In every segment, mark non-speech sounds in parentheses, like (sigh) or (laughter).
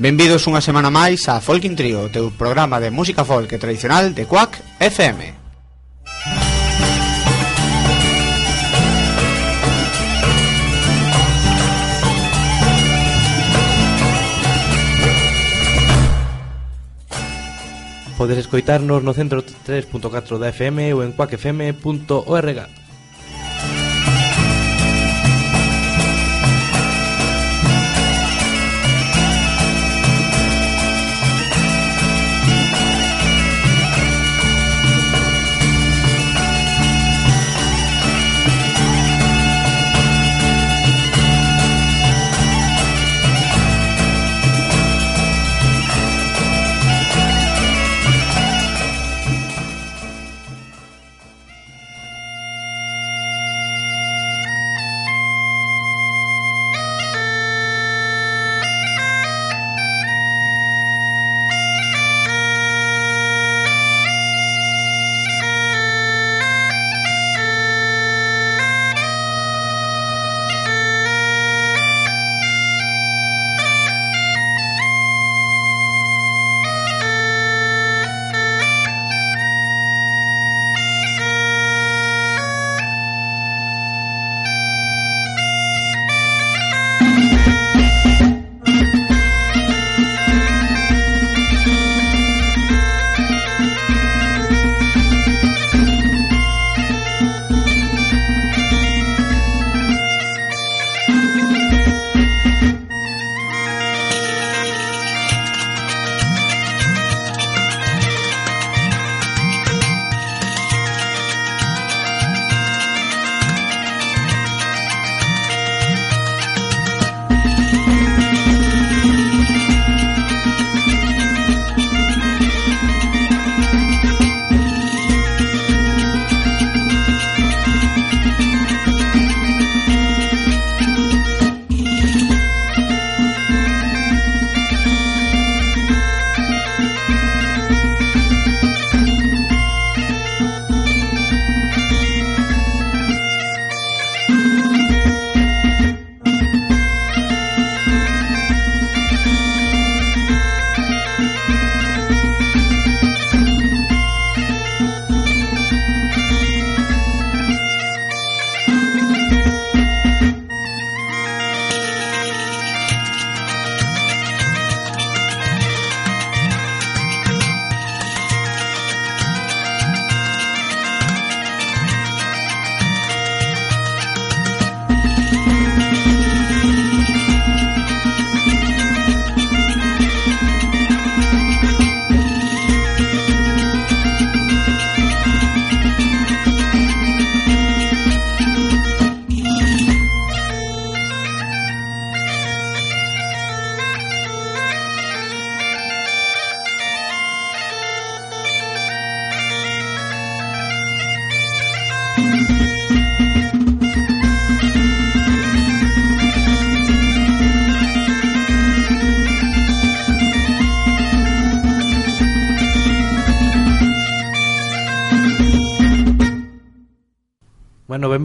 Benvidos unha semana máis a Folkin Trio, teu programa de música folk e tradicional de Quack FM. Podes escoitarnos no centro 3.4 da FM ou en quackfm.org.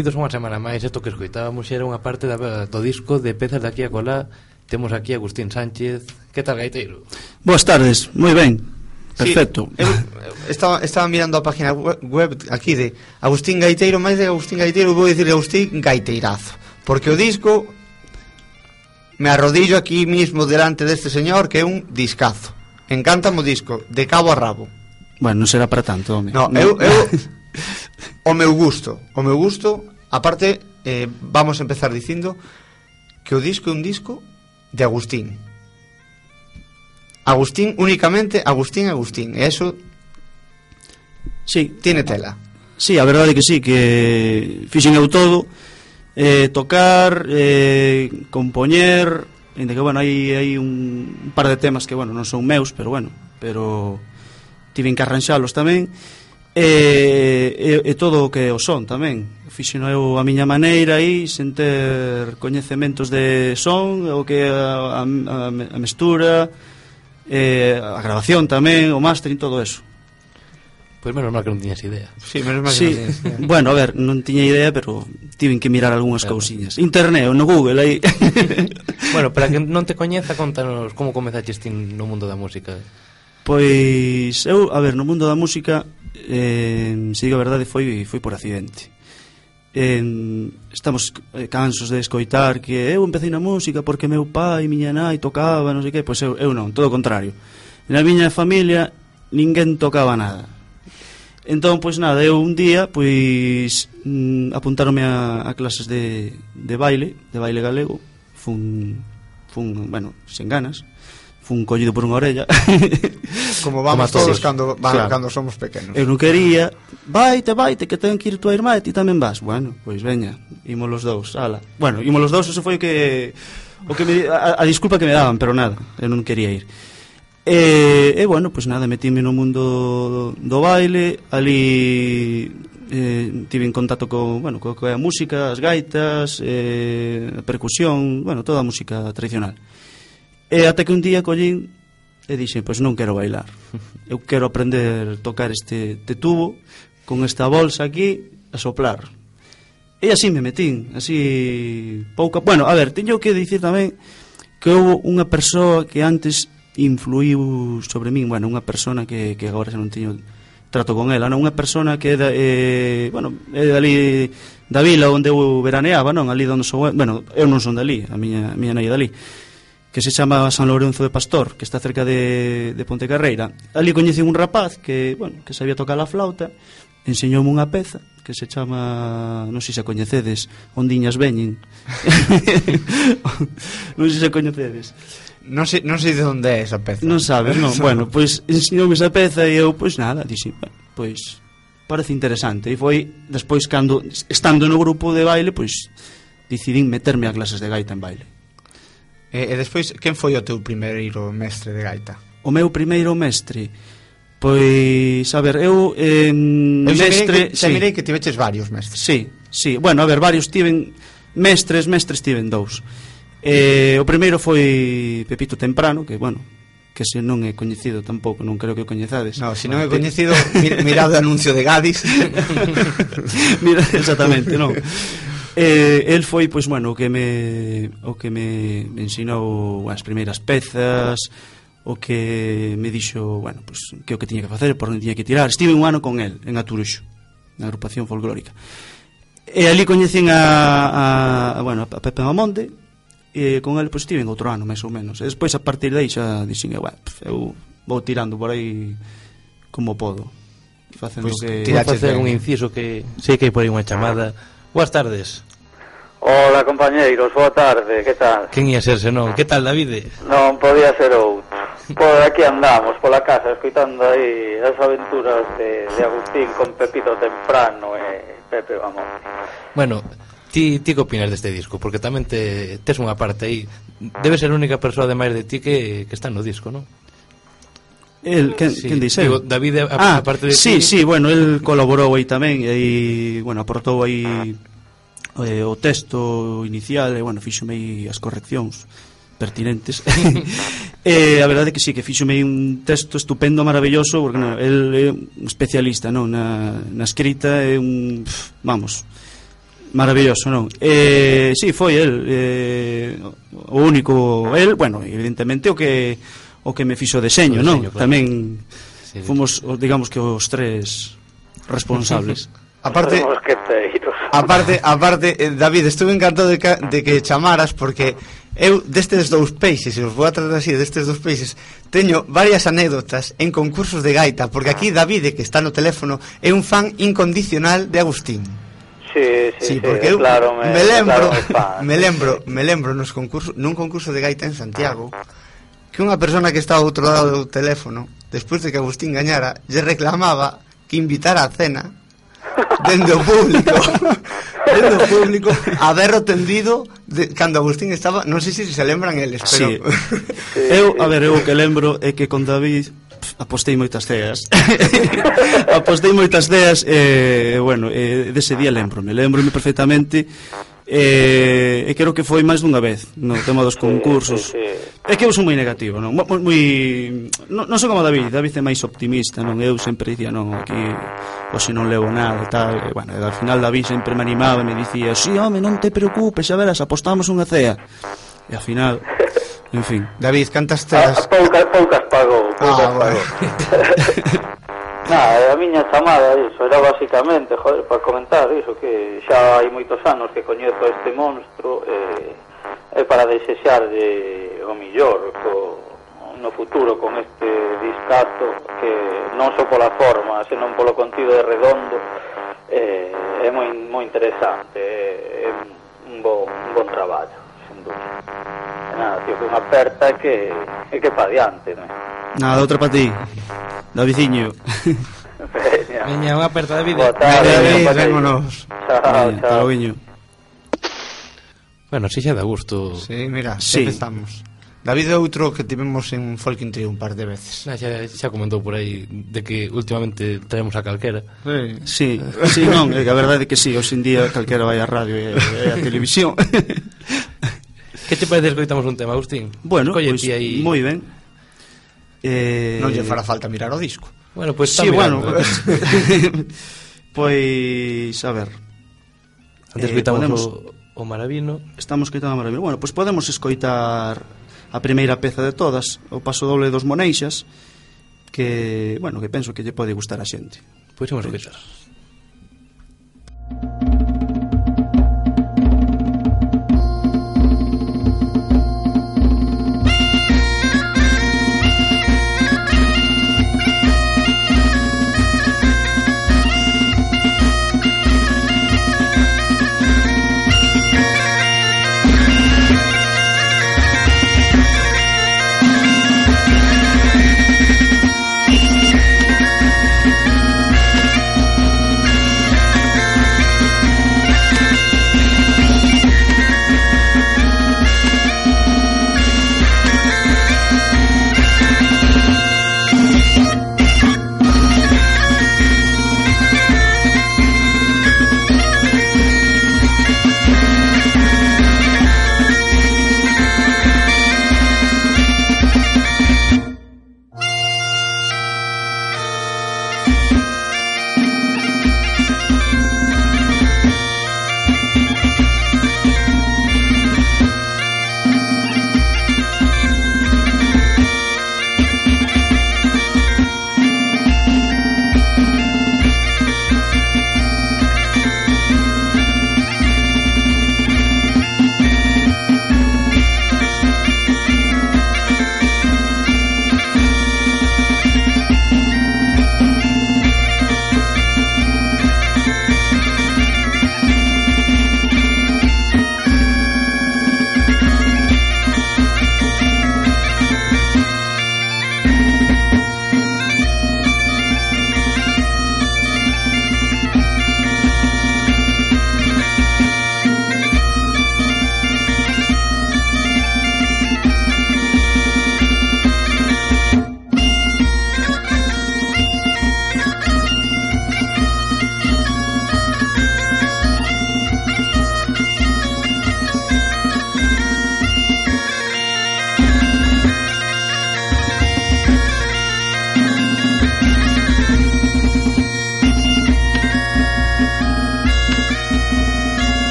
Benvidos unha semana máis Isto que escoitábamos era unha parte da, do disco de pezas de aquí a colá. Temos aquí a Agustín Sánchez. Que tal, Gaiteiro? Boas tardes, moi ben. Perfecto. sí, eu, (laughs) estaba, estaba mirando a página web aquí de Agustín Gaiteiro Máis de Agustín Gaiteiro vou dicir Agustín Gaiteirazo Porque o disco Me arrodillo aquí mismo delante deste señor Que é un discazo. Encántame o disco, de cabo a rabo. Bueno, non será para tanto, home. No, eu, eu (laughs) o meu gusto, o meu gusto, aparte eh, vamos a empezar dicindo que o disco é un disco de Agustín. Agustín únicamente Agustín Agustín, e eso Sí, tiene tela. Sí, a verdade que sí, que fixen eu todo, eh, tocar, eh, compoñer, ainda que, bueno, hai, hai un par de temas que, bueno, non son meus, pero, bueno, pero tiven que arranxalos tamén, e, e, e todo o que o son tamén. Fixeno eu a miña maneira aí sen ter coñecementos de son o que a, a, a mestura eh, a grabación tamén o máster e todo eso. Pois menos mal que non tiñas idea. Sí, menos mal sí. que non tiñas idea. Bueno, a ver, non tiña idea, pero tiven que mirar algunhas claro. cousiñas. Internet, no Google, aí. (laughs) Bueno, para que non te coñeza, contanos como comezaches ti no mundo da música. Pois, eu, a ver, no mundo da música eh, se digo a verdade foi foi por accidente eh, estamos cansos de escoitar que eu empecé na música porque meu pai e miña nai tocaba, non sei que, pois eu, eu non, todo o contrario. Na miña familia ninguén tocaba nada. Entón, pois nada, eu un día pois mm, apuntaronme a, a clases de, de baile, de baile galego, fun, fun, bueno, sen ganas, fun collido por unha orella (laughs) como vamos como todos, todos cando, van, claro. cando somos pequenos eu non quería vaite, vaite, que ten que ir tua irmá e ti tamén vas bueno, pois veña, imos los dous ala. bueno, imos los dous, eso foi o que o que me, a, a disculpa que me daban pero nada, eu non quería ir E, e bueno, pois nada, metime no mundo do baile, ali eh, tive en contacto co, bueno, co, co a música, as gaitas, eh, a percusión, bueno, toda a música tradicional. E ata que un día collín e dixen, pois non quero bailar. Eu quero aprender a tocar este, este tubo con esta bolsa aquí a soplar. E así me metín, así pouca... Bueno, a ver, teño que dicir tamén que houve unha persoa que antes influiu sobre min, bueno, unha persona que, que agora xa non teño trato con ela, non? Unha persona que é da, eh, bueno, é dali da vila onde eu veraneaba, non? Ali onde sou, bueno, eu non son dali, a miña, a miña nai é dali que se chama San Lorenzo de Pastor, que está cerca de, de Ponte Carreira. Ali coñecen un rapaz que, bueno, que sabía tocar a flauta, enseñoume unha peza que se chama, non sei se a coñecedes, Ondiñas veñen. (laughs) non sei se a coñecedes. Non sei, non sei de onde é esa peza. Non sabes, non. (laughs) bueno, pois pues, enseñoume esa peza e eu, pois pues, nada, dixi, bueno, pois parece interesante. E foi despois cando estando no grupo de baile, pois decidín meterme a clases de gaita en baile. E, e despois, quen foi o teu primeiro mestre de gaita? O meu primeiro mestre? Pois, a ver, eu... Eh, eu mestre, xa mirei que, sí. que tiveches varios mestres. Sí, sí. Bueno, a ver, varios tiven... Mestres, mestres tiven dous. Eh, o primeiro foi Pepito Temprano, que, bueno, que se non é coñecido tampouco, non creo que o coñezades. No, se non é coñecido, mirado o anuncio de Gadis. (laughs) Mira, exactamente, non. Eh, el foi, pois, bueno, o que me, o que me, me ensinou as primeiras pezas, o que me dixo, bueno, pois, que o que tiña que facer, por onde tiña que tirar. Estive un ano con el, en Aturuxo, na agrupación folclórica. E ali coñecín a, a, a, bueno, a Pepe Mamonde, e con el, pois, estive en outro ano, máis ou menos. E despois, a partir de aí xa dixen, eu, eu vou tirando por aí como podo facendo pois pues, que... Vou facer un inciso que sei que hai por aí unha chamada ah Boas tardes. Hola, compañeiros, boa tarde, que tal? Quen ia ser senón? Que tal, Davide? Non podía ser outro. Por aquí andamos, pola casa, escoitando aí as aventuras de, de Agustín con Pepito Temprano e Pepe Vamos. Bueno, ti, ti que opinas deste disco? Porque tamén te, tes unha parte aí. Debe ser a única persoa de máis de ti que, que está no disco, non? El, quen, sí. quen dice? Digo, David, a, ah, parte de sí, ti... sí, bueno, el colaborou aí tamén e, bueno, aportou aí eh, o texto inicial e, bueno, fíxome aí as correccións pertinentes (laughs) (laughs) e eh, a verdade é que sí, que fíxome un texto estupendo, maravilloso porque no, el é un especialista non na, na escrita é un, vamos maravilloso, non? Eh, sí, foi el eh, o único, el, bueno, evidentemente o que o que me fixo deseño, non? Claro. Tamén sí, fomos, digamos que os tres responsables. (laughs) Aparte, aparte, aparte, David, estuve encantado de que, de que chamaras porque eu destes dous peixes, e os vou a tratar así, destes dous peixes, teño varias anécdotas en concursos de gaita, porque aquí David, que está no teléfono, é un fan incondicional de Agustín. Sí, sí, sí, porque sí, eu claro, me, me lembro, claro, me, me lembro, me lembro nos concursos, nun concurso de gaita en Santiago. Ah que unha persona que estaba ao outro lado do teléfono, despois de que Agustín gañara, lle reclamaba que invitara a cena dende o público (laughs) dende o público a berro tendido de, cando Agustín estaba non sei se se lembran eles pero... Sí. (laughs) eu, a ver, eu o que lembro é que con David apostei moitas ceas (laughs) apostei moitas ceas e eh, bueno, eh, dese día lembro me lembro perfectamente e, e creo que foi máis dunha vez no tema dos concursos. Sí, sí, sí. É que eu son moi negativo, non? Moi, moi non, non son como David, David é máis optimista, non? Eu sempre dicía, non, aquí hoxe non levo nada, tal, e, bueno, e al final David sempre me animaba, e me dicía, "Si, sí, home, non te preocupes, xa verás, apostamos unha cea." E ao final En fin. David, cantas ah, teas... Poucas, poucas pagou. Ah, poucas ah, pagou. (laughs) Nada, eh, a miña chamada, iso, era basicamente, joder, para comentar iso, que xa hai moitos anos que coñezo ah. este monstro e eh, eh, para desexar de, o millor co, no futuro con este discato que non só pola forma, senón polo contido de redondo eh, é moi, moi interesante, é, é un, bo, un bon traballo, sen dúbida nada, tío, que unha aperta que, é que pa diante, non Nada, outra para ti, da viciño. Veña. Veña, unha aperta de vida. Boa tarde, vémonos. Chao, Veña, chao. Bueno, si xa da gusto. Sí, mira, sí. empezamos David é outro que tivemos en Folking Tree un par de veces. Ah, xa, xa comentou por aí de que últimamente traemos a calquera. Sí, sí, sí non, é que a verdade é que sí, hoxe en día calquera vai a radio e, e a televisión. (laughs) Que te parece escoitamos un tema, Agustín? Bueno, pois pues, aí... moi ben. Eh, eh... Non lle fará falta mirar o disco. Bueno, pois pues, sí, mirando, bueno, eh. (laughs) pois a ver. Antes eh, podemos... o, o Maravino. Estamos escoitando o Maravino. Bueno, pois pues podemos escoitar a primeira peza de todas, o paso doble dos Moneixas, que, bueno, que penso que lle pode gustar a xente. Pois imos escoitar.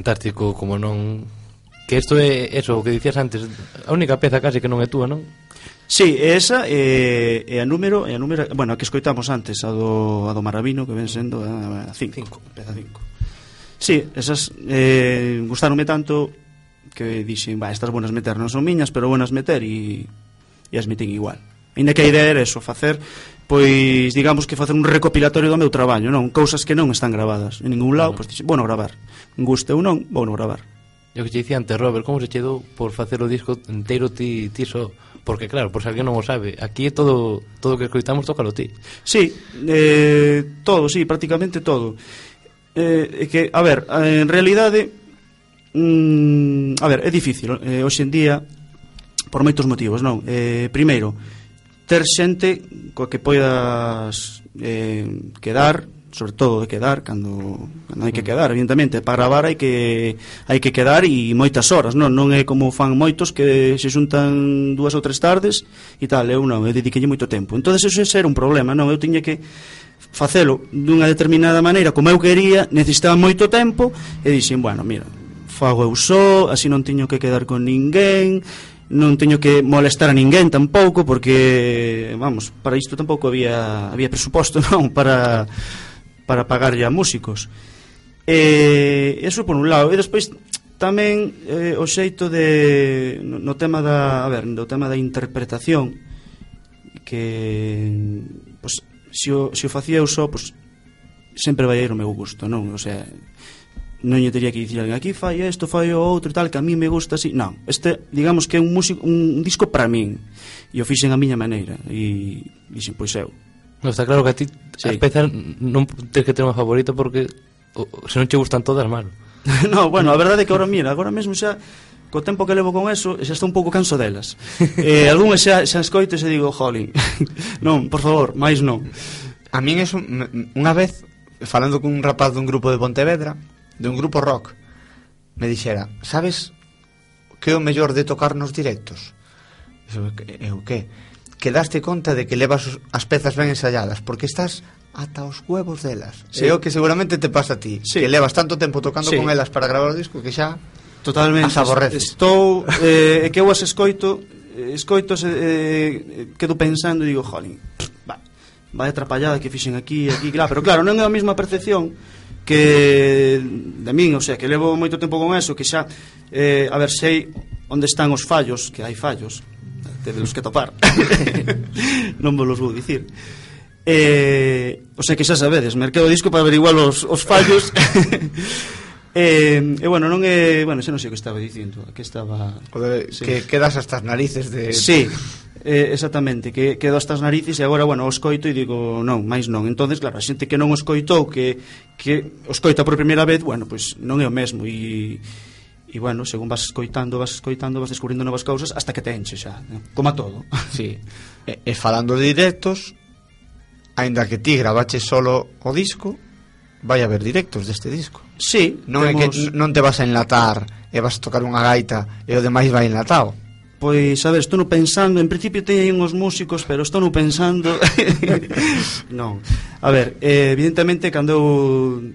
fantástico como non que isto é eso o que dicías antes, a única peza case que non é túa, non? Sí, esa é, é a número, é a número, bueno, a que escoitamos antes, a do, a do Maravino, que ven sendo a 5, peza 5. Sí, esas eh, gustaronme tanto que dixen, va, estas buenas meter non son miñas, pero buenas meter e, e as metín igual. Ainda que a idea era eso, facer pois digamos que facer un recopilatorio do meu traballo, non, cousas que non están grabadas en ningún lado, pois dixen, bueno, gravar guste ou non, vou non gravar. Eu que te dicía antes, Robert, como se che dou por facer o disco inteiro ti, ti so? Porque claro, por se alguén non o sabe, aquí é todo todo que escoitamos tócalo ti. Sí, eh, todo, sí, prácticamente todo. Eh, que, a ver, en realidade mm, a ver, é difícil eh, hoxe en día por moitos motivos, non? Eh, primeiro, ter xente coa que poidas eh, quedar, sobre todo de quedar cando, cando hai que quedar, evidentemente, para gravar hai que hai que quedar e moitas horas, non, non é como fan moitos que se xuntan dúas ou tres tardes e tal, eu non, eu dediquei moito tempo. Entonces eso é ser un problema, non, eu tiña que facelo dunha determinada maneira como eu quería, necesitaba moito tempo e dixen, bueno, mira, fago eu só, así non teño que quedar con ninguén, non teño que molestar a ninguén tampouco porque vamos, para isto tampouco había había presuposto, (laughs) non, para para pagarlle a músicos. E eso por un lado, e despois tamén eh, o xeito de no tema da, a ver, do tema da interpretación que pues, se o, se o facía eu só, pues, sempre vai ir o meu gusto, non? O sea, non lle teria que dicir alguén aquí fai isto, fai o outro e tal, que a mí me gusta así. Non, este, digamos que é un músico, un disco para min. E o fixen a miña maneira. E dixen, pois eu, No, está claro que a ti sí. a peza non tens que ter unha favorita porque o, se non che gustan todas, mal. (laughs) no, bueno, a verdade é que agora mira, agora mesmo xa co tempo que levo con eso, xa estou un pouco canso delas. (laughs) eh, algunhas xa, xa escoito e xa digo, jolín, (laughs) non, por favor, máis non. A min eso, unha vez, falando con un rapaz dun grupo de Pontevedra, de un grupo rock, me dixera, sabes que é o mellor de tocar nos directos? Eu, eu que? que daste conta de que levas as pezas ben ensayadas, porque estás ata os huevos delas. Sí. É o que seguramente te pasa a ti, sí. que levas tanto tempo tocando sí. con elas para gravar o disco que xa Totalmente, as aborreces. Estou, eh, que eu as escoito, escoito, eh, eh, quedo pensando e digo, jolín, va, vai atrapallada que fixen aquí, aquí, claro, pero claro, non é a mesma percepción que de min, o sea, que levo moito tempo con eso, que xa, eh, a ver, sei onde están os fallos, que hai fallos, tedelos que topar. (laughs) non vos vou dicir eh, o sea que xa sabedes mercado disco para averiguar os, os fallos (laughs) Eh, e eh, bueno, non é, eh, bueno, xa non sei o que estaba dicindo, que estaba Joder, sí. que quedas hasta as narices de Sí. Eh, exactamente, que quedo hasta as narices e agora, bueno, os coito e digo, non, máis non. Entonces, claro, a xente que non os coitou, que que os coita por primeira vez, bueno, pois pues, non é o mesmo e e bueno, según vas escoitando, vas escoitando, vas descubrindo novas cousas hasta que te enche xa, né? como a todo. (laughs) Sí. E, e falando de directos, aínda que ti grabaches solo o disco, vai haber directos deste disco. Sí, non temos... é que non te vas a enlatar e vas a tocar unha gaita e o demais vai enlatado. Pois, a ver, estou pensando, en principio teñen os músicos, pero estou no pensando... (laughs) non. A ver, eh, evidentemente, cando eu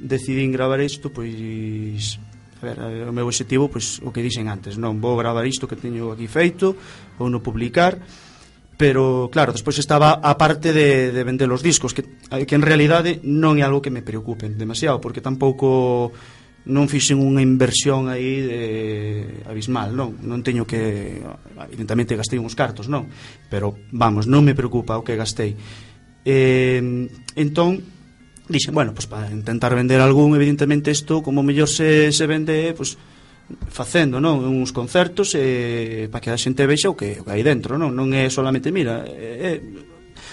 decidín gravar isto, pois ver, o meu objetivo, pois, o que dixen antes, non vou gravar isto que teño aquí feito, ou non publicar, pero claro, despois estaba a parte de, de vender os discos, que, que en realidade non é algo que me preocupe demasiado, porque tampouco non fixen unha inversión aí de, abismal, non? Non teño que... Evidentemente gastei uns cartos, non? Pero, vamos, non me preocupa o que gastei. Eh, entón, dixen, bueno, pues para intentar vender algún, evidentemente isto como mellor se, se vende, pues facendo, non, uns concertos e eh, para que a xente vexa o que, o que hai dentro, non, non é solamente mira, é,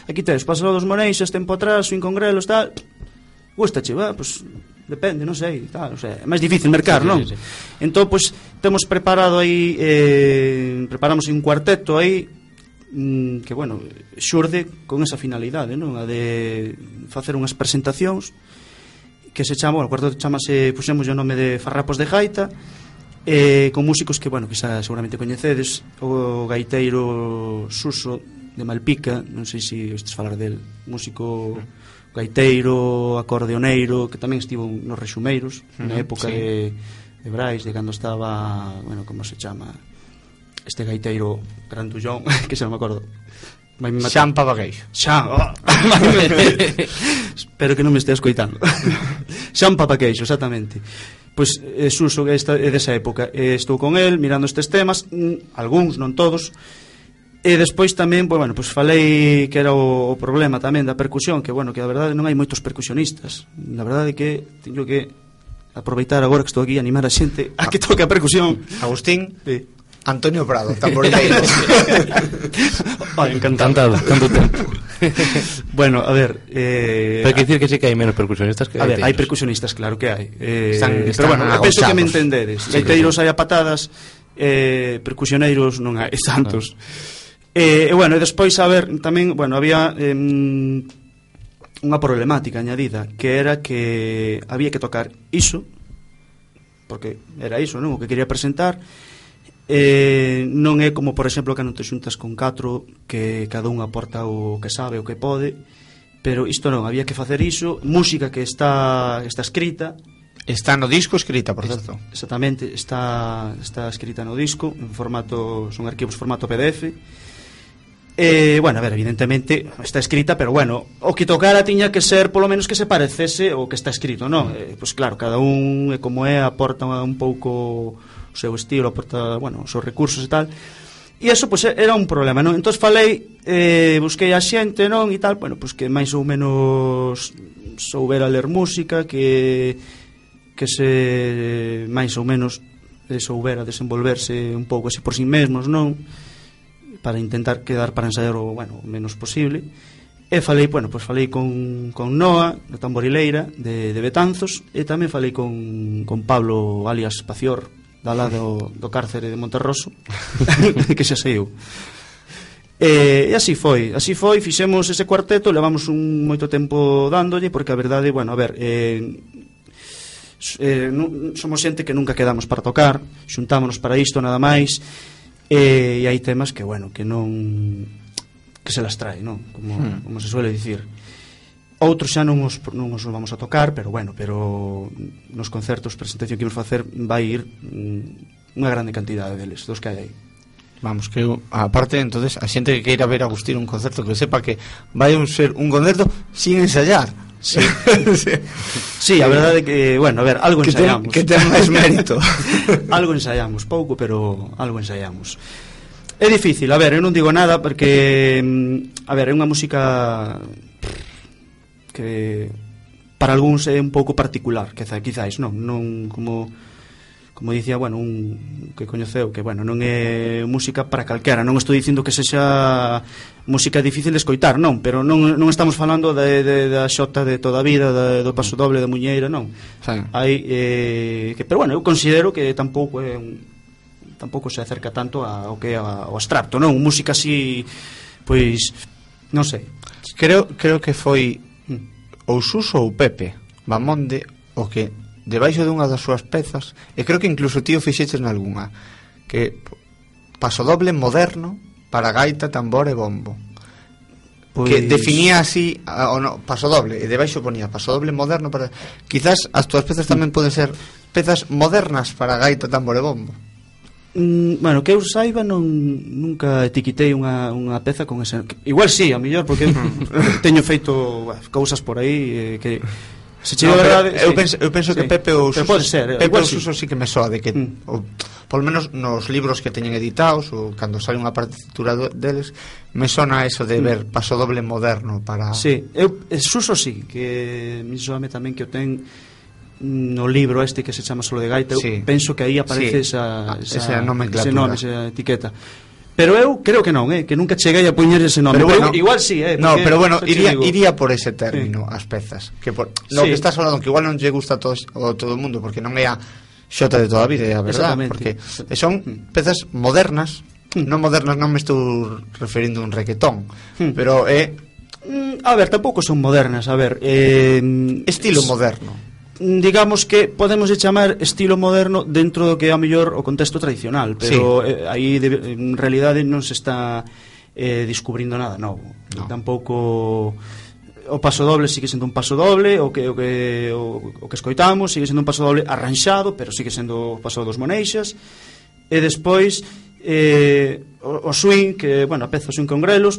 aquí tes, pasado dos Moneixas, tempo atrás, o Incongrelos, tal, gustache, va, pues depende, non sei, tal, o sea, é máis difícil mercar, sí, non? Sí, sí. Entón, pois, pues, temos preparado aí eh, preparamos un cuarteto aí mm, que bueno, xurde con esa finalidade, non? A de facer unhas presentacións que se chama, o cuarto chamase, puxemos o nome de Farrapos de Gaita, eh, con músicos que, bueno, que xa seguramente coñecedes, o gaiteiro Suso de Malpica, non sei se estes falar del, músico gaiteiro, acordeoneiro, que tamén estivo nos Rexumeiros, uh -huh, na época sí. de, de Brais, de cando estaba, bueno, como se chama, este gaiteiro grandullón, (laughs) que xa non me acordo. Vai me Xan Pavagueiro. Xan. Oh. (laughs) Espero que non me estea escoitando. (laughs) Xan Papaqueixo, exactamente. Pois eh, é Suso é desa época. Estou con el mirando estes temas, mm, algúns, non todos, E despois tamén, pois, bueno, pois falei que era o, o problema tamén da percusión, que bueno, que a verdade non hai moitos percusionistas. Na verdade que teño que aproveitar agora que estou aquí a animar a xente a que toque a percusión. Agustín, sí. Antonio Prado, tamborileiro. oh, (laughs) encantado. Tanto tempo. (laughs) bueno, a ver, eh Pero que dicir que sí que hai menos percusionistas que A ver, hai percusionistas, claro que hai. Eh, están, están pero bueno, agochados. penso que me entendedes. Sí, Gaiteiros hai a patadas, eh percusioneiros non hai (laughs) tantos. Ah. Eh, e bueno, e despois a ver, tamén, bueno, había eh, unha problemática añadida, que era que había que tocar iso porque era iso, non? O que quería presentar eh, non é como por exemplo cando te xuntas con catro que cada un aporta o que sabe o que pode pero isto non, había que facer iso. Música que está, está escrita. Está no disco escrita, por certo. Exactamente, está, está escrita no disco en formato, son arquivos formato PDF Eh, bueno, a ver, evidentemente está escrita, pero bueno, o que tocara tiña que ser polo menos que se parecese o que está escrito, non? Mm. Eh, pois pues claro, cada un como é aporta un pouco o seu estilo, aporta, bueno, os seus recursos e tal. E eso pois pues, era un problema, non? Entón falei, eh, busquei a xente, non, e tal, bueno, pois pues, que máis ou menos soubera ler música, que que se máis ou menos eh, soubera desenvolverse un pouco así por si sí mesmos, non? para intentar quedar para ensaiar o, bueno, o menos posible. E falei, bueno, pois falei con, con Noa, da tamborileira de, de Betanzos, e tamén falei con, con Pablo alias Pacior, da lado do, do cárcere de Monterroso, (laughs) que xa saiu. E, e así foi, así foi, fixemos ese cuarteto, levamos un moito tempo dándolle, porque a verdade, bueno, a ver, eh, eh, somos xente que nunca quedamos para tocar, xuntámonos para isto nada máis, E, e hai temas que, bueno, que non que se las trae, non? Como, hmm. como se suele dicir. Outros xa non os, non os vamos a tocar, pero bueno, pero nos concertos, presentación que imos facer, vai ir mm, unha grande cantidade deles, dos que hai aí. Vamos, que aparte, entonces, a xente que queira ver a Agustín un concerto que sepa que vai un ser un concerto sin ensayar. (laughs) Sí. sí. a verdade é que, bueno, a ver, algo que ensaiamos. Ten, que ten máis mérito. (laughs) algo ensaiamos, pouco, pero algo ensaiamos. É difícil, a ver, eu non digo nada porque mm, a ver, é unha música que para algúns é un pouco particular, que quizáis, non, non como como dicía, bueno, un que coñeceu que, bueno, non é música para calquera, non estou dicindo que sexa música difícil de escoitar, non, pero non, non estamos falando de, de, da xota de toda a vida, da, do paso doble da muñeira, non. Sí. Hai eh, que, pero bueno, eu considero que tampouco é un, tampouco se acerca tanto ao que é ao abstracto, non, música así pois non sei. Creo creo que foi mm. ou Suso ou Pepe Bamonde o que debaixo dunha das súas pezas e creo que incluso tío fixeches nalgúna que paso doble moderno para gaita, tambor e bombo. Pois... que definía así o no, paso doble e debaixo ponía paso doble moderno para quizás as túas pezas tamén poden ser pezas modernas para gaita, tambor e bombo. Mm, bueno, que eu saiba non nunca etiquetei unha, unha peza con ese que, igual si, sí, a mellor porque (laughs) teño feito bah, cousas por aí eh, que Se che no, verdade, eu, sí. penso, eu penso sí. que Pepe ou Suso, pode ser, eh, Pepe ou Suso sí. sí que me soa de que mm. ou, polo menos nos libros que teñen editados ou cando sale unha partitura deles me sona eso de mm. ver paso doble moderno para Sí, eu eh, Suso sí que mi soame tamén que o ten no libro este que se chama Solo de Gaita, sí. penso que aí aparece sí. esa, ah, esa, esa nomenclatura. ese nome, esa etiqueta. Pero eu creo que non, eh, que nunca cheguei a poñer ese nome. Pero bueno, pero, igual sí, eh, No, pero bueno, iría, iría por ese término sí. as pezas, que por no sí. que estás falando que igual non lle gusta a todos o todo o mundo porque non é a xota de toda a vida, é a verdad, porque son mm. pezas modernas, mm. non modernas non me estou referindo a un requetón, mm. pero é eh, mm, A ver, tampouco son modernas, a ver eh, Estilo es, moderno digamos que podemos chamar estilo moderno dentro do que é a mellor o contexto tradicional, pero sí. eh, aí de, en realidade non se está eh, descubrindo nada novo. No. Tampouco o paso doble sigue sendo un paso doble, o que o que o, o que escoitamos sigue sendo un paso doble arranxado, pero sigue sendo o paso dos Moneixas. E despois eh, o, o swing, que, bueno, a peza swing con grelos,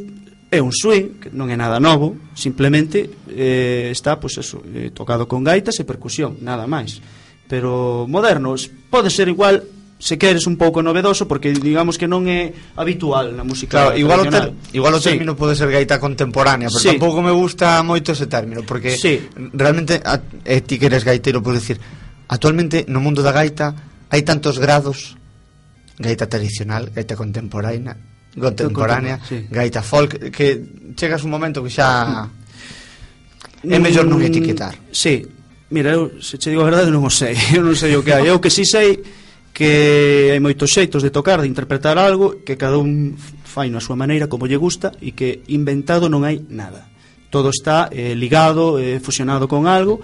é un swing, que non é nada novo, simplemente eh, está pois eso, eh, tocado con gaitas e percusión, nada máis. Pero modernos pode ser igual se queres un pouco novedoso porque digamos que non é habitual na música claro, igual o ter, igual o término pode ser gaita contemporánea pero sí. tampouco me gusta moito ese término porque sí. realmente a, e ti que eres gaitero podes decir actualmente no mundo da gaita hai tantos grados gaita tradicional, gaita contemporánea contemporánea, sí. gaita folk, que chegas un momento que xa é mellor non mm, etiquetar. Sí, mira, eu se che digo a verdade non o sei, (laughs) eu non sei o que hai. Eu que si sí sei que hai moitos xeitos de tocar, de interpretar algo que cada un fai na súa maneira como lle gusta e que inventado non hai nada. Todo está eh, ligado, eh, fusionado con algo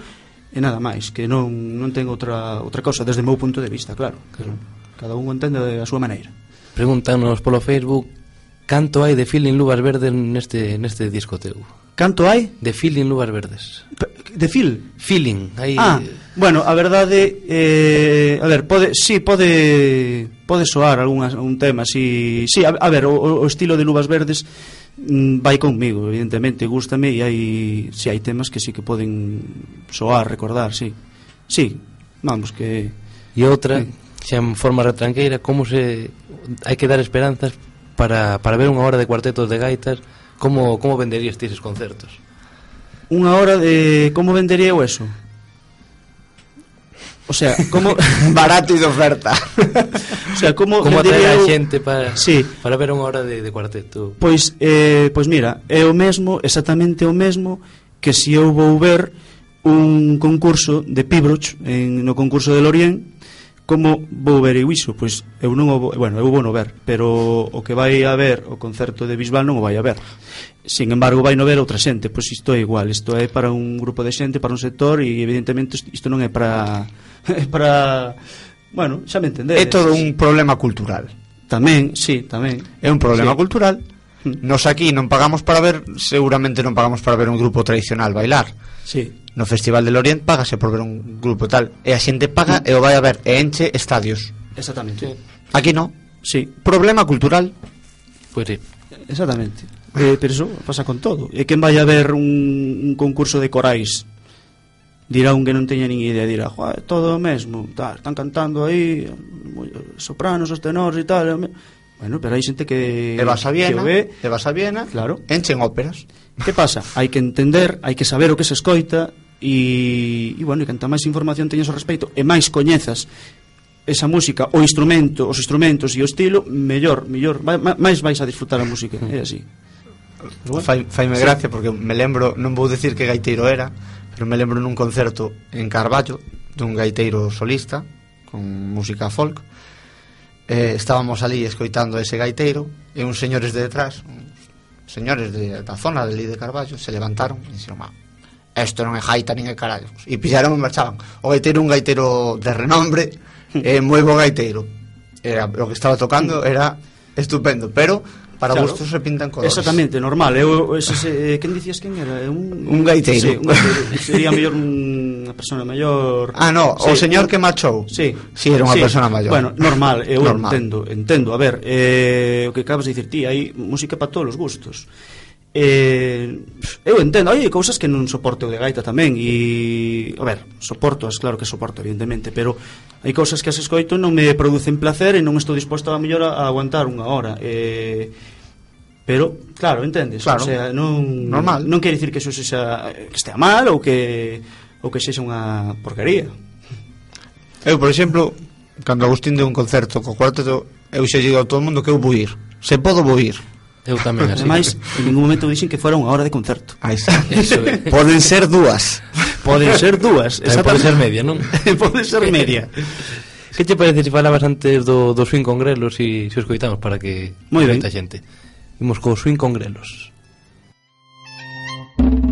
e nada máis, que non, non ten outra, outra cosa desde o meu punto de vista, claro. claro. Cada un o entende a súa maneira. Pregúntanos polo Facebook Canto hai de Feeling Luvas Verdes neste, neste disco teu? Canto hai? De Feeling Luvas Verdes De Fil? Feeling hai... Ah, bueno, a verdade eh, A ver, pode, sí, pode Pode soar algún un tema Si, sí, sí, a, a ver, o, o estilo de Luvas Verdes mm, Vai conmigo, evidentemente Gústame e hai Si, sí, hai temas que sí que poden Soar, recordar, sí Sí, vamos que... E outra, sí. xa en forma retranqueira Como se... Hai que dar esperanzas para, para ver unha hora de cuartetos de gaitas, como, como venderías ti eses concertos? Unha hora de... como vendería eu eso? O sea, como (laughs) barato e de oferta. o sea, como como atraer a xente para sí. para ver unha hora de, de cuarteto. Pois eh pois mira, é o mesmo, exactamente o mesmo que se si eu vou ver un concurso de Pibroch en no concurso de Lorient Como vou ver eu iso? Pois eu non o, bueno, eu vou no ver, pero o que vai a ver o concerto de Bisbal non o vai a ver. Sin embargo, vai no ver outra xente, pois isto é igual, isto é para un grupo de xente, para un sector e evidentemente isto non é para (laughs) é para bueno, xa me entendedes. É todo un problema cultural. Tamén, sí, tamén. É un problema sí. cultural Nos aquí non pagamos para ver, seguramente non pagamos para ver un grupo tradicional bailar. Sí. No Festival del Oriente págase por ver un grupo tal, e a xente paga e o vai a ver e enche estadios. Exactamente. Aquí non. Sí. Problema cultural. Pois pues, sí. Exactamente. Ah. Eh, pero eso pasa con todo. E quen vai a ver un, un concurso de corais dirá un que non teña nin idea, dirá, todo o mesmo, tal, están cantando aí, sopranos, os tenores e tal, Bueno, pero hai xente que... E vas a Viena, ve, e vas a Viena, claro. enchen óperas. Que pasa? hai que entender, hai que saber o que se escoita, e, e bueno, e canta máis información teñas ao respecto, e máis coñezas esa música, o instrumento, os instrumentos e o estilo, mellor, mellor, máis vais a disfrutar a música, é así. (laughs) Bueno, Fai, faime sí. gracia porque me lembro, non vou decir que gaiteiro era, pero me lembro nun concerto en Carballo dun gaiteiro solista con música folk eh, estábamos ali escoitando ese gaiteiro e uns señores de detrás uns señores de, da zona de Lí de Carballo se levantaron e dixeron ah, esto non é gaita nin é carallo e pillaron e marchaban. O gaiteiro un gaiteiro de renombre e eh, moi bo gaiteiro. Era, o que estaba tocando era estupendo pero Para claro. gustos se pintan colores. Exactamente, normal. Eu, ese, ese, eh, quen dicías quen era? Un, un gaiteiro. Sí, un gaiteiro. Sería mellor unha persona maior. Ah, no, sí, o señor que machou. Sí. Sí, era unha sí. persona maior. Bueno, normal, eu normal. entendo, entendo. A ver, eh, o que acabas de dicir ti, hai música para todos os gustos. Eh, eu entendo, hai cousas que non soporto de gaita tamén e, a ver, soporto, es claro que soporto evidentemente, pero hai cousas que as escoito non me producen placer e non estou disposto a mellor a aguantar unha hora eh, pero, claro, entendes claro. o sea, non, Normal. non quer dicir que eso sexa, que estea mal ou que ou que sexa unha porquería. Eu, por exemplo, cando Agustín de un concerto co cuarteto, eu xa digo a todo o mundo que eu vou ir se podo vou ir Eu tamén así. Ademais, en ningún momento dixen que fora unha hora de concerto. Ah, eso, eso é. Poden ser dúas. Poden ser dúas. Esa pode ser media, non? (laughs) pode ser media. (laughs) que che parece se falabas antes do, do Swing Congrelos e se os coitamos para que Moi ben. xente. Imos co Swing Congrelos. Thank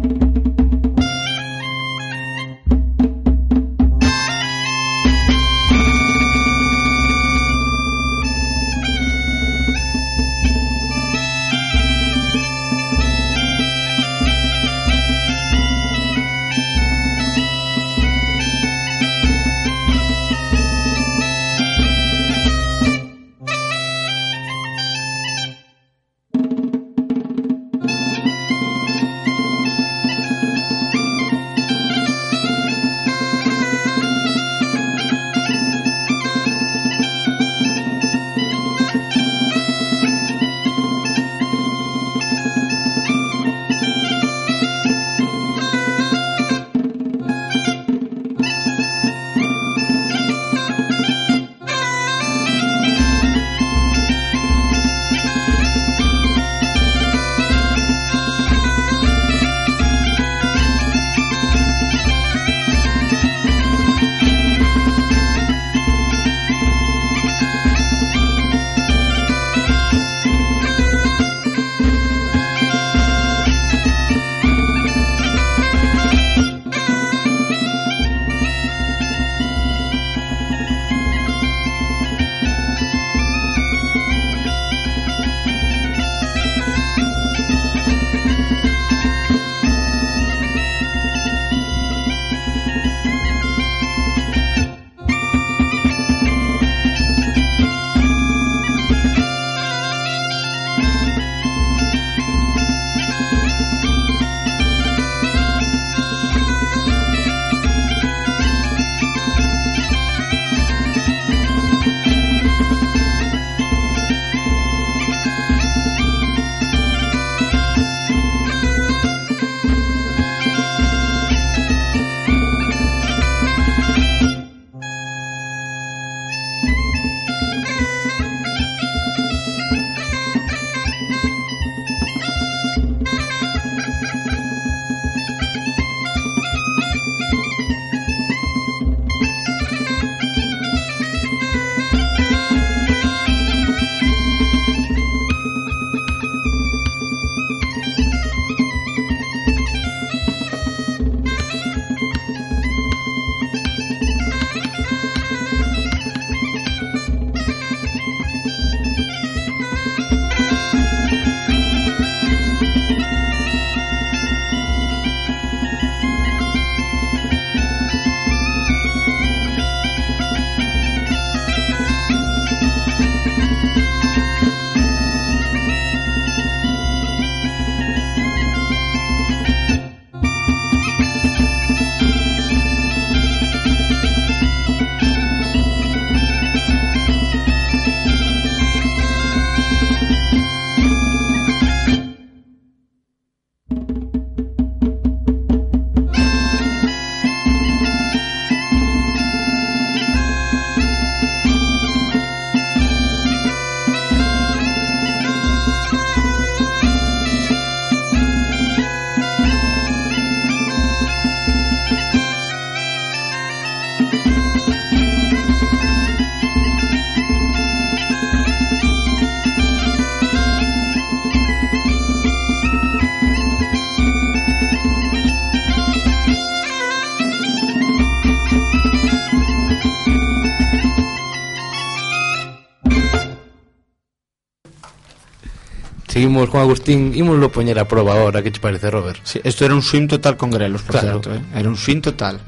imos con Agustín imoslo poñer a proba ahora, que te parece, Robert? Sí, esto era un swim total con grelos, por claro. certo, eh? era un swing total.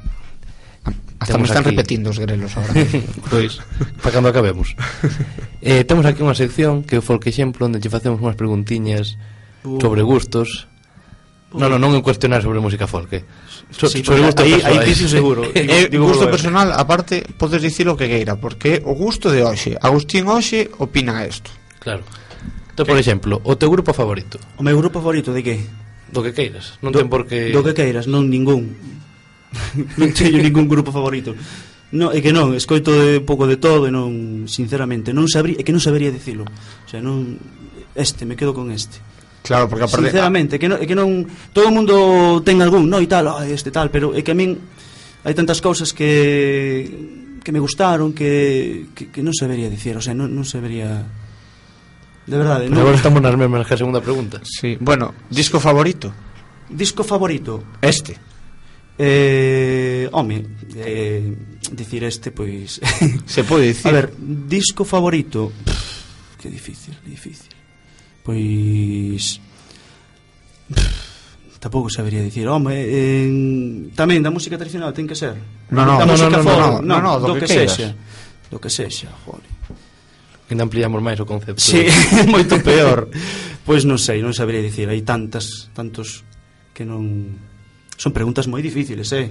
Hasta temos me están aquí... repetindo os grelos agora. (laughs) pois, para cando acabemos. eh, temos aquí unha sección que é o Folk exemplo onde che facemos unhas preguntiñas uh. sobre gustos. Uh. No, no, non é cuestionar sobre música folk. Eh. So, sí, sobre gusto aí, aí dixo seguro. (laughs) Eh, digo, digo, gusto personal, aparte, podes dicir o que queira, porque o gusto de hoxe, Agustín hoxe opina isto. Claro. Entón, por exemplo, o teu grupo favorito. O meu grupo favorito de que? Do que queiras, non do, ten por que... Do que queiras, non ningún. (laughs) non teño ningún grupo favorito. No, é que non, escoito de un pouco de todo e non, sinceramente, non sabría, é que non sabería dicilo. O sea, non este, me quedo con este. Claro, porque aparte Sinceramente, é que non, é que non todo o mundo ten algún, no, e tal, ah, este tal, pero é que a min hai tantas cousas que que me gustaron que que, que non sabería dicir, o sea, non non sabería De verdade, non? Agora estamos nas mesmas que a segunda pregunta. Sí. Bueno, disco favorito? Disco favorito? Este. Eh, home, eh, dicir este, pois... (laughs) Se pode dicir. A ver, disco favorito... Pff, que difícil, difícil. Pois... Pff, tampouco sabería dicir, home, en... tamén da música tradicional ten que ser. No, no, da no, música no, no, folk, no, no, no, no, do, do que, que sexa. Do que sexa, jole que ampliamos máis o concepto. Si, sí, (laughs) moito peor. pois non sei, non sabería dicir, hai tantas, tantos que non son preguntas moi difíciles, eh.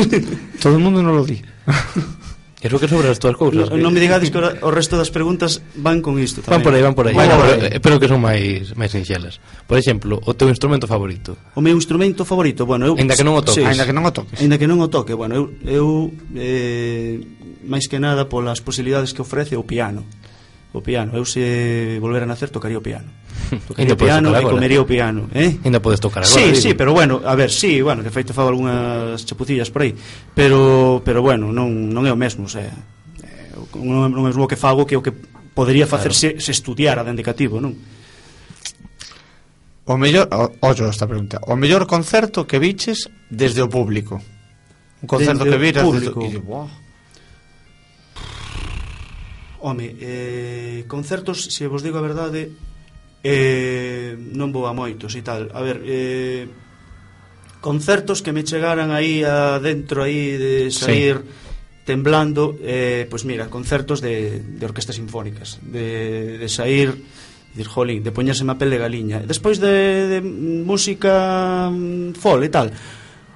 (laughs) Todo o mundo non lo di. (laughs) Creo que sobre as túas cousas. Non no eh. me digades que o resto das preguntas van con isto tamén. Van por aí, van por aí. Bueno, por pero, eh, pero que son máis máis sinxelas. Por exemplo, o teu instrumento favorito. O meu instrumento favorito, bueno, eu Ainda que non o toques. Sí, Ainda que non o toques. Ainda que non o toque, bueno, eu eu eh máis que nada polas posibilidades que ofrece o piano o piano. Eu se volver a nacer tocaría o piano. (laughs) Tocaría o piano e comería o piano, eh? Ainda podes tocar agora. Sí, sí, pero bueno, a ver, sí, bueno, de feito fago algunhas chapucillas por aí, pero pero bueno, non non é o mesmo, se eh, non é o mesmo que fago que o que podería facerse claro. se estudiara dende cativo, non? O mellor, ollo esta pregunta, o mellor concerto que viches desde o público. Un concerto desde que viras público. desde... E, Home, eh, concertos, se vos digo a verdade, eh, non vou a moitos e tal. A ver, eh, concertos que me chegaran aí adentro aí de sair sí. temblando, eh, pois mira, concertos de, de orquestas sinfónicas, de, de sair dir, jolín, de poñérseme a pel de galiña. Despois de, de música mm, fol e tal,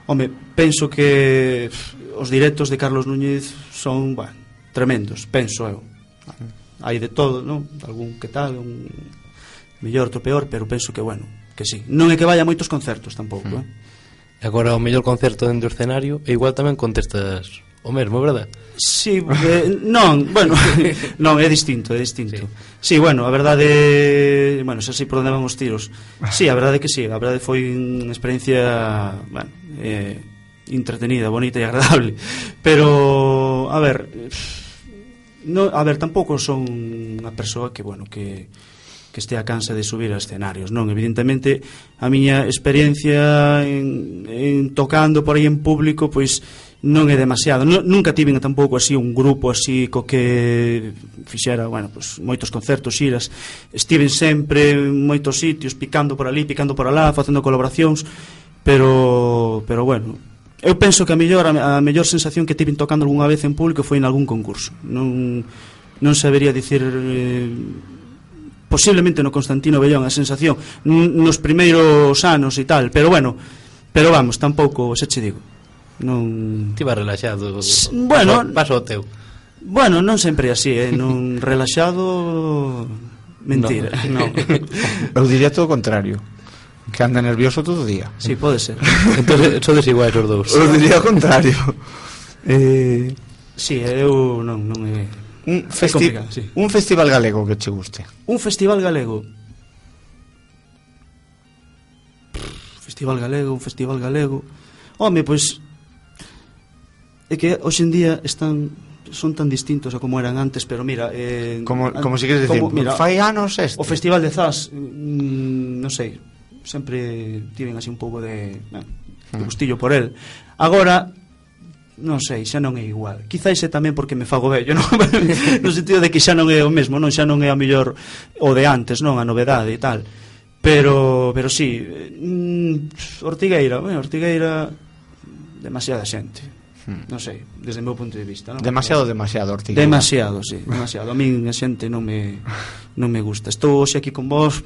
home, penso que os directos de Carlos Núñez son, bueno, tremendos, penso eu Mm. hai de todo, non? Algún que tal, un mellor, outro peor, pero penso que, bueno, que sí. Non é que vaya a moitos concertos tampouco, mm. eh? E agora o mellor concerto dentro do escenario e igual tamén contestas o mesmo, verdad? Sí, eh, (laughs) non, bueno, (laughs) non, é distinto, é distinto. Sí, sí bueno, a verdade, bueno, xa sei por onde van os tiros. Sí, a verdade que sí, a verdade foi unha experiencia, bueno, eh, entretenida, bonita e agradable. Pero, a ver, No, a ver, tampouco son unha persoa que, bueno, que que estea cansa de subir a escenarios non. Evidentemente a miña experiencia en, en tocando por aí en público pois non é demasiado non, nunca tiven tampouco así un grupo así co que fixera bueno, pois, moitos concertos, xiras. Estiven sempre en moitos sitios picando por ali, picando por alá facendo colaboracións pero, pero bueno, Eu penso que a mellor a, a mellor sensación que tive tocando algunha vez en público foi en algún concurso. Non non sabería dicir eh, posiblemente no Constantino Bellón a sensación nos primeiros anos e tal, pero bueno, pero vamos, tampouco se che digo. Non ti relaxado. S bueno, paso, paso teu. Bueno, non sempre así, eh, non (laughs) relaxado mentira, non. no. (laughs) Eu diría todo o contrario que anda nervioso todo o día. Sí, pode ser. Entonces, (laughs) sodes iguais os dous. Eu diría o contrario. (laughs) Eh... Sí, eu non, non é... Un, festi é sí. un festival galego que che guste. Un festival galego. Festival galego, un festival galego. Home, pois é que hoxe en día están son tan distintos a como eran antes, pero mira, eh, como como si queres decir, como, mira, fai anos este. O Festival de Zas, mm, non sei, sempre tiven así un pouco de, ben, de gustillo por el. Agora non sei, xa non é igual. Quizais é tamén porque me fago vello, (laughs) non? (laughs) no sentido de que xa non é o mesmo, non xa non é a mellor o de antes, non, a novedade e tal. Pero, pero sí, mm, Ortigueira, bueno, Ortigueira demasiada xente. Hmm. Non sei, desde o meu punto de vista, non? Demasiado, demasiado Ortigueira. Demasiado, sí, demasiado. A min a xente non me non me gusta. Estou hoxe aquí con vos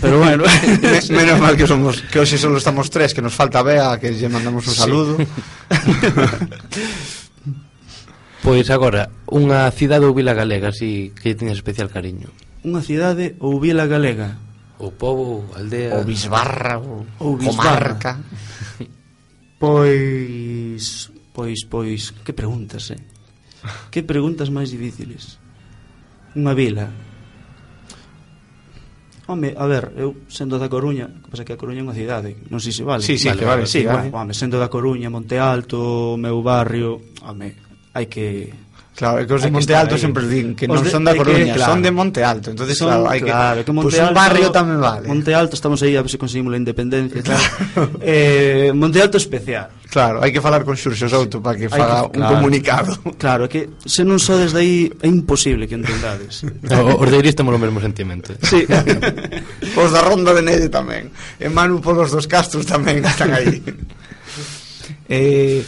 Pero bueno, (laughs) Me, menos mal que somos que hoxe solo estamos tres, que nos falta Bea, que lle mandamos un sí. saludo. (laughs) pois agora, unha cidade ou vila galega, así que teña especial cariño. Unha cidade ou vila galega? O povo, aldea... Ou bisbarra, ou, ou bisbarra. comarca. Pois... Pois, pois... Que preguntas, eh? Que preguntas máis difíciles? Unha vila Home, a ver, eu sendo da Coruña, que pasa que a Coruña é unha cidade, non sei se vale. Sí, sí, vale, vale, vale, sí, vale. Home, sendo da Coruña, Monte Alto, meu barrio, home, hai que Claro, é que os de Monte Alto sempre din que non de, son da Coruña, que, claro. son de Monte Alto. Entonces, son, claro, hai que, claro, que Monte pues Alto, un barrio tamén vale. Monte Alto estamos aí a ver se conseguimos a independencia. Claro. eh, Monte Alto especial. Claro, hai que falar con Xurxo Souto para que faga que, un claro, comunicado. Claro, é que se non so desde aí é imposible que entendades. os de Iris temos o mesmo sentimento. Sí. (laughs) os da Ronda de Nede tamén. E Manu polos dos Castros tamén están aí. (laughs) eh,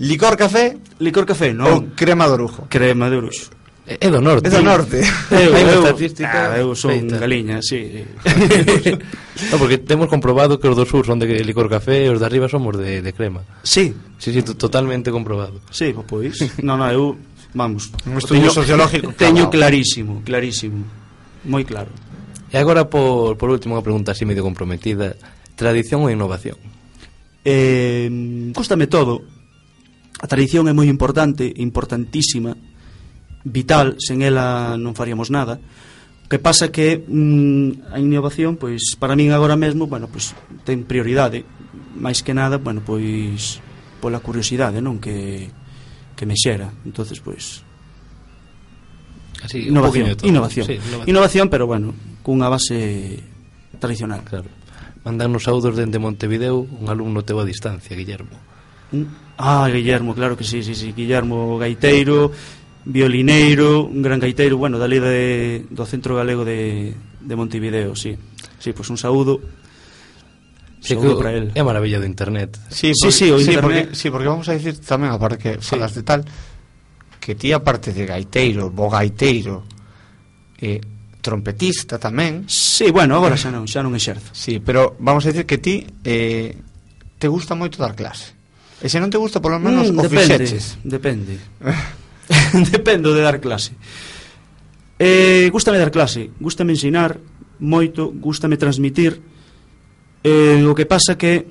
Licor café? Licor café, non. Ou crema de orujo? Crema de orujo. Eh, é do norte. É do norte. Eu, (laughs) eu, ah, eu son feita. galiña, sí. (laughs) no, porque temos comprobado que os do sur son de licor café e os de arriba somos de, de crema. Sí. Sí, sí, totalmente comprobado. Sí, pois. No, no, eu, vamos. Un estudio teño, sociológico. Teño clarísimo, clarísimo. Moi claro. E agora, por, por último, unha pregunta así medio comprometida. Tradición ou innovación? Eh, cóstame todo A tradición é moi importante, importantísima, vital, sen ela non faríamos nada. O que pasa que mm, a innovación, pois, para min agora mesmo, bueno, pois, ten prioridade, máis que nada, bueno, pois, pola curiosidade, non, que, que me xera. Entonces, pois, Así, innovación, innovación. Sí, innovación. Innovación, pero bueno, cunha base tradicional. Claro. Mandan saudos dende Montevideo un alumno teu a distancia, Guillermo. Mm. Ah, Guillermo, claro que sí, sí, sí, Guillermo Gaiteiro, violineiro, un gran gaiteiro, bueno, da de, do Centro Galego de, de Montevideo, sí. Sí, pois pues un saúdo. Sí, saúdo para él. É maravilla do internet. Sí, porque, sí, sí, o sí, internet. Porque, sí, porque vamos a decir tamén, aparte que sí. falas de tal, que ti aparte de gaiteiro, bo gaiteiro, eh, trompetista tamén. Sí, bueno, agora xa non, xa non exerzo. Sí, pero vamos a decir que ti eh, te gusta moito dar clase. E se non te gusta, polo menos mm, o depende, fixeches. Depende. (laughs) Dependo de dar clase. Eh, gústame dar clase, gústame ensinar moito, gústame transmitir. Eh, o que pasa que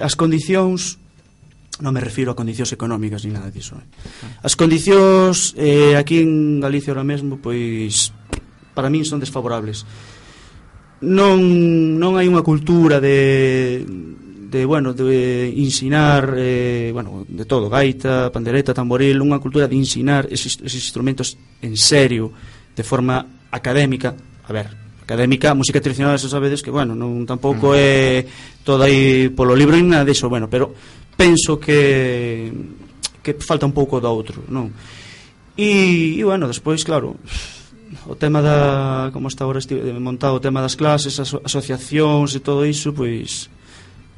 as condicións non me refiro a condicións económicas ni nada disso. Eh. Ah. As condicións eh, aquí en Galicia ahora mesmo pois para min son desfavorables. Non non hai unha cultura de de, bueno, de ensinar eh, bueno, de todo, gaita, pandereta, tamboril, unha cultura de ensinar esos, esos instrumentos en serio, de forma académica, a ver, académica, música tradicional, eso sabedes que, bueno, non tampouco mm. é todo aí polo libro nin nada diso, bueno, pero penso que que falta un pouco do outro, non? E, e bueno, despois, claro, o tema da como está agora este, montado o tema das clases, as aso asociacións e todo iso, pois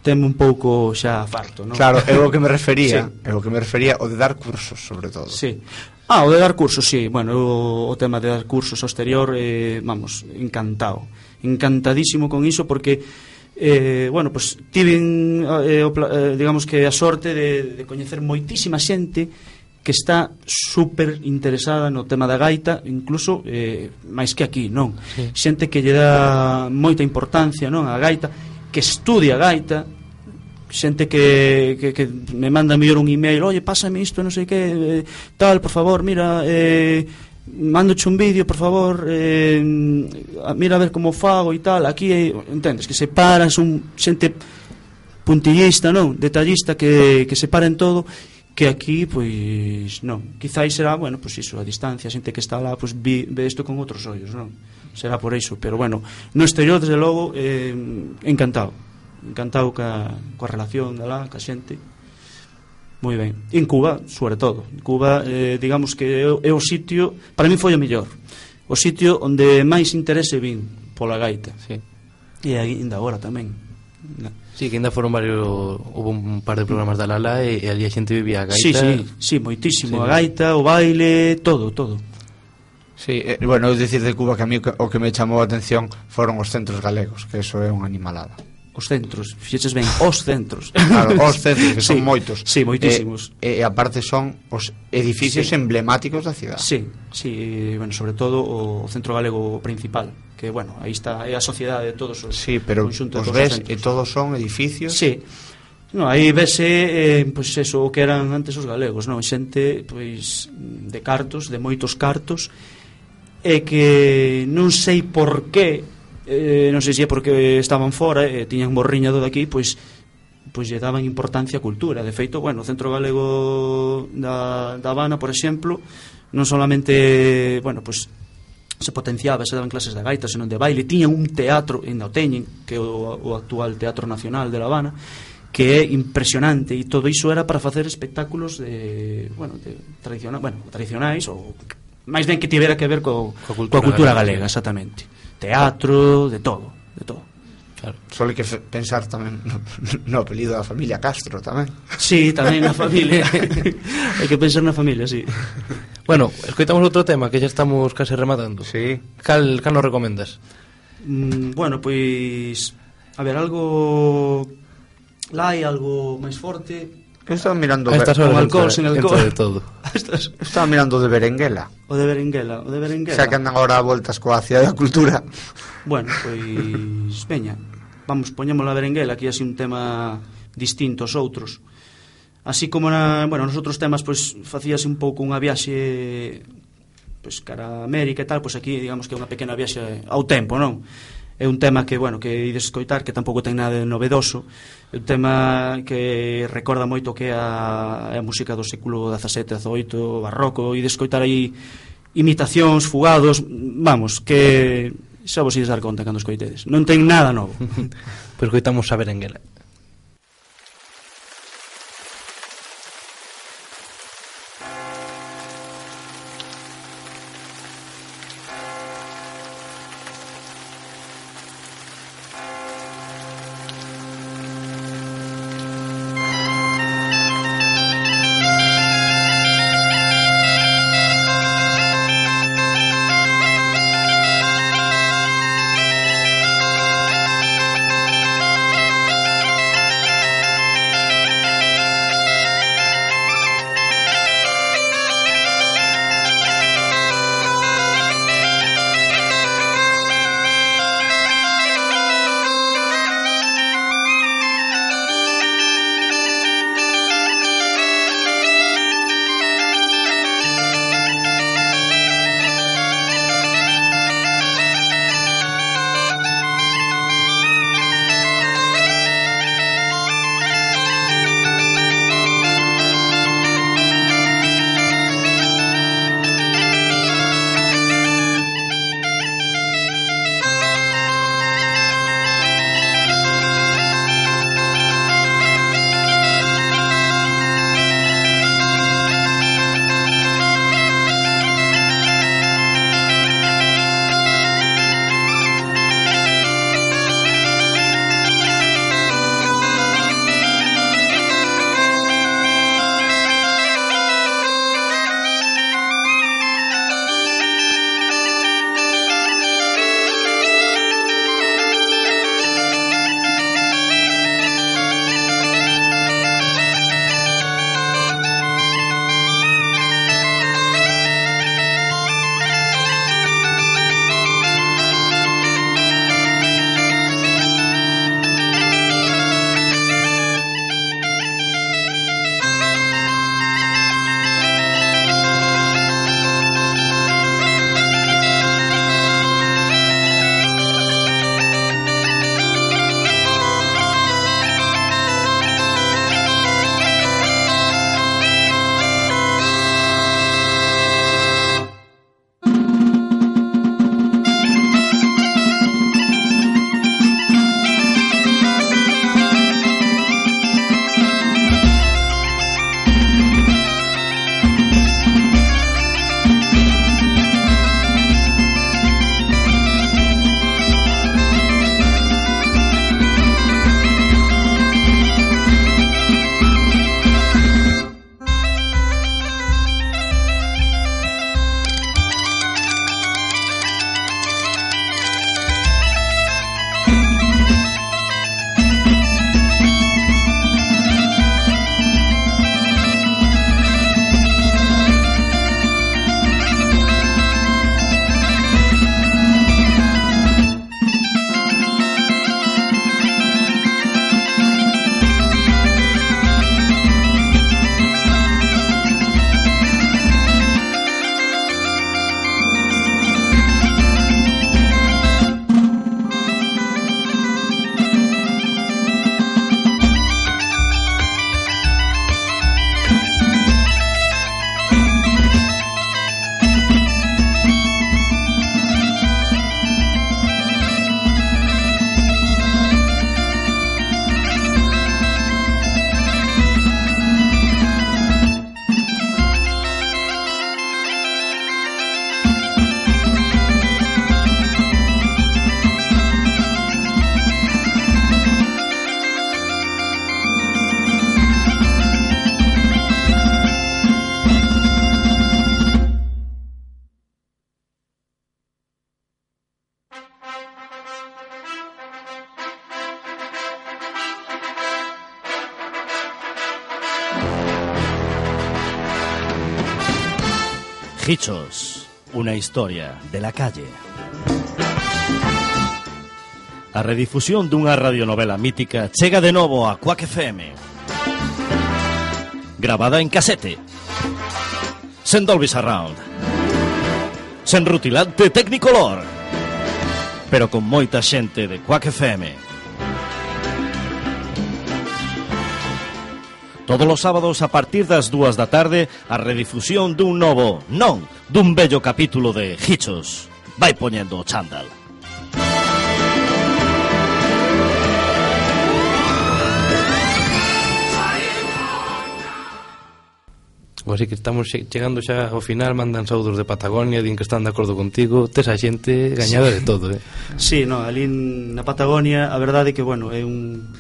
teme un pouco xa farto, non? Claro, é o que me refería, (laughs) sí. é o que me refería o de dar cursos, sobre todo. Sí. Ah, o de dar cursos, sí. Bueno, o, o tema de dar cursos ao exterior, eh, vamos, encantado. Encantadísimo con iso porque eh, bueno, pues, tiven eh, o, eh, digamos que a sorte de, de coñecer moitísima xente que está super interesada no tema da gaita, incluso eh, máis que aquí, non? Sí. Xente que lle dá moita importancia non a gaita, que estudia gaita, xente que, que, que me manda mellor un email oye, pásame isto, non sei que eh, tal, por favor, mira eh, mandoche un vídeo, por favor eh, mira a ver como fago e tal, aquí, eh, entendes que se paran un xente puntillista, non, detallista que, que se separen todo que aquí, pois, non. Quizáis será, bueno, pois iso, a distancia a xente que está lá, pois vi, ve isto con outros ollos non, será por iso, pero bueno no exterior, desde logo, eh, encantado encantado ca, coa relación de lá, ca xente. Moi ben, en Cuba, sobre todo. En Cuba, eh, digamos que é o sitio para mí foi o mellor. O sitio onde máis interese vin pola gaita. Sí. e ainda agora tamén. Sí, que ainda foron varios Houve un par de programas da Lala E, e ali a xente vivía a gaita. Sí, sí, sí moitísimo. Sí, A gaita, o baile, todo, todo. Sí, eh, bueno, eu dicir de Cuba que a mí o que me chamou a atención foron os centros galegos, que eso é unha animalada os centros, fixeches ben, os centros. (laughs) Claro, os centros, que son (laughs) sí, moitos. Sí, moitísimos. E, e aparte son os edificios sí. emblemáticos da cidade. Sí, sí, bueno, sobre todo o centro galego principal, que bueno, aí está é a sociedade de todos os Sí, pero os ves e todos son edificios. Sí. No, aí vese eh, pois eso o que eran antes os galegos, non? Xente pois de cartos, de moitos cartos e que non sei por que eh, non sei se é porque estaban fora e eh, tiñan borriñado daqui, pois pois lle daban importancia á cultura. De feito, bueno, o Centro Galego da, da Habana, por exemplo, non solamente, bueno, pois se potenciaba, se daban clases de gaita, senón de baile, tiñan un teatro, en o teñen, que é o, o actual Teatro Nacional de La Habana, que é impresionante e todo iso era para facer espectáculos de, bueno, de tradicional, bueno, tradicionais ou máis ben que tivera que ver co, coa cultura, coa cultura galega, galega exactamente teatro, de todo, de todo. Claro. Só hai que pensar tamén no, (laughs) no apelido da familia Castro tamén. Sí, tamén na familia. (laughs) hai que pensar na familia, sí. Bueno, escoitamos outro tema que xa estamos case rematando. Sí. Cal, cal nos recomendas? Mm, bueno, pois a ver, algo lai, algo máis forte, Eu estaba mirando ver, con alcohol, sin alcohol. de todo. (laughs) Estas... Estaba mirando de Berenguela. O de Berenguela, o de Berenguela. Xa que andan agora a voltas coa cidade da cultura. Bueno, pois veña. Vamos, poñemos a Berenguela, aquí así un tema distinto aos outros. Así como na, bueno, nos outros temas pois facíase un pouco unha viaxe pois cara a América e tal, pois aquí digamos que é unha pequena viaxe ao tempo, non? é un tema que, bueno, que ides escoitar, que tampouco ten nada de novedoso, é un tema que recorda moito que a, a música do século XVII, XVIII, barroco, ides escoitar aí imitacións, fugados, vamos, que xa vos ides dar conta cando escoitedes. Non ten nada novo. (laughs) pois coitamos a Berenguela. historia de la calle. A redifusión dunha radionovela mítica chega de novo a Quack FM. Grabada en casete. Sen Dolby Surround. Sen rutilante Technicolor. Pero con moita xente de Quack FM. Todos os sábados a partir das dúas da tarde a redifusión dun novo, non, dun bello capítulo de Hichos. Vai poñendo o chándal. Así que estamos chegando xa ao final Mandan saudos de Patagonia Din que están de acordo contigo Tes a xente gañada sí. de todo eh? Sí, no, ali na Patagonia A verdade que, bueno, é un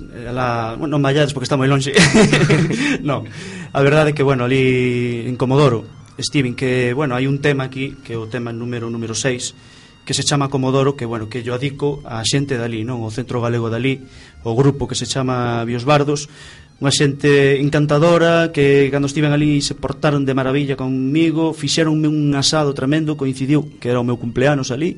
la, bueno, non vallades porque está moi lonxe (laughs) Non, a verdade é que, bueno, ali en Comodoro Steven, que, bueno, hai un tema aquí Que é o tema número número 6 Que se chama Comodoro, que, bueno, que yo adico A xente dali, non? O Centro Galego dali O grupo que se chama Biosbardos Unha xente encantadora Que cando estiven ali se portaron de maravilla conmigo Fixeronme un asado tremendo Coincidiu que era o meu cumpleanos ali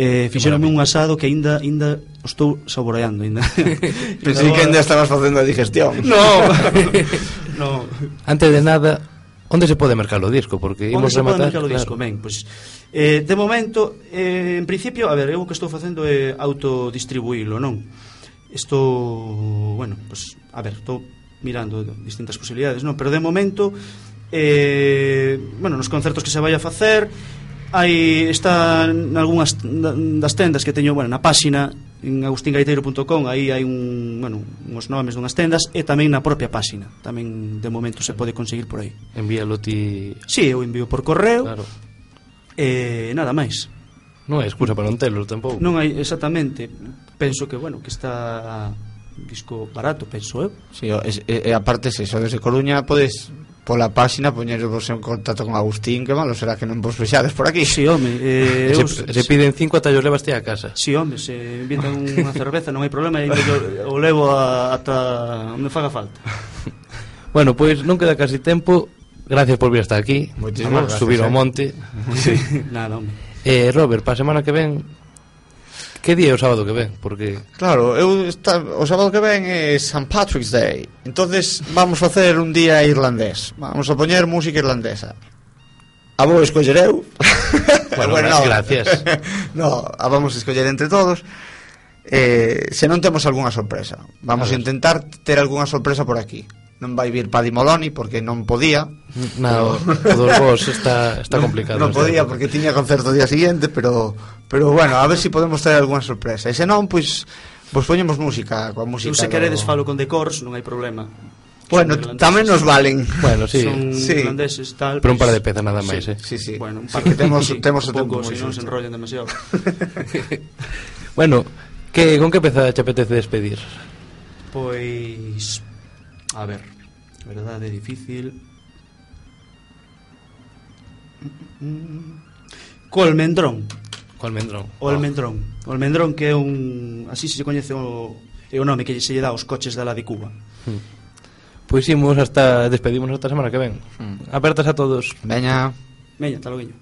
eh, fixeronme un asado que aínda aínda estou saboreando aínda. (laughs) (laughs) Pensei que aínda estabas facendo a digestión. No. (laughs) no. Antes de nada, onde se pode mercar o disco? Porque imos rematar. Onde se pode mercar o disco, claro. ben, pois pues, eh, de momento, eh, en principio, a ver, eu o que estou facendo é autodistribuílo, non? Estou, bueno, pois, pues, a ver, estou mirando distintas posibilidades, non? Pero de momento, eh, bueno, nos concertos que se vai a facer, hai está algunhas das tendas que teño, bueno, na páxina en agustingaiteiro.com aí hai un, bueno, uns nomes dunhas tendas e tamén na propia páxina. Tamén de momento se pode conseguir por aí. Envíalo ti. Sí, eu envío por correo. Claro. E nada máis. Non hai excusa para non telo tampouco. Non hai exactamente. Penso que, bueno, que está disco barato, penso eu. Si, e, e, e aparte se sodes de Coruña podes pola páxina poñervos en contacto con Agustín que malo será que non vos fexades por aquí. Si, sí, home eh, se, eu, se piden cinco ata os levas a casa. Si, sí, home, se invitan unha cerveza non hai problema eu, o levo a, ata onde faga falta. (laughs) Bueno, pois pues, non queda casi tempo. Gracias por vir hasta aquí. Moitísimas gracias, subir ao eh. monte. Sí. (laughs) Nada, home. Eh, Robert, para a semana que ven. Que día é o sábado que ven? Porque Claro, eu está, o sábado que ven é San Patrick's Day. Entonces vamos facer un día irlandés. Vamos a poñer música irlandesa. A vou escoller eu. (laughs) Bueno, bueno no. gracias. (laughs) no, a vamos a escoller entre todos. Eh, se non temos algunha sorpresa. Vamos a, a intentar ter algunha sorpresa por aquí non vai vir Padi Moloni porque non podía Nada, pero... todos vos está, está complicado non, non podía porque tiña concerto o día siguiente pero pero bueno, a ver se si podemos ter algunha sorpresa e senón, pois vos poñemos música coa música eu se queredes falo con decors, non hai problema Bueno, tamén nos valen. Bueno, sí. Son sí. holandeses tal. Pero un pois. par de pezas nada máis, sí, eh. Sí, sí. Bueno, un par que temos sí, temos o tempo, se non se enrollan demasiado. (laughs) bueno, que con que peza te apetece despedir? Pois A ver, verdade difícil. Colmendrón. Colmendrón. O almendrón. O almendrón que é un... Así se coñece o, é o nome que se lle dá aos coches da la de Cuba. Hmm. Pois imos hasta... Despedimos hasta a semana que ven. Hmm. Apertas a todos. Veña. Veña, talo veño.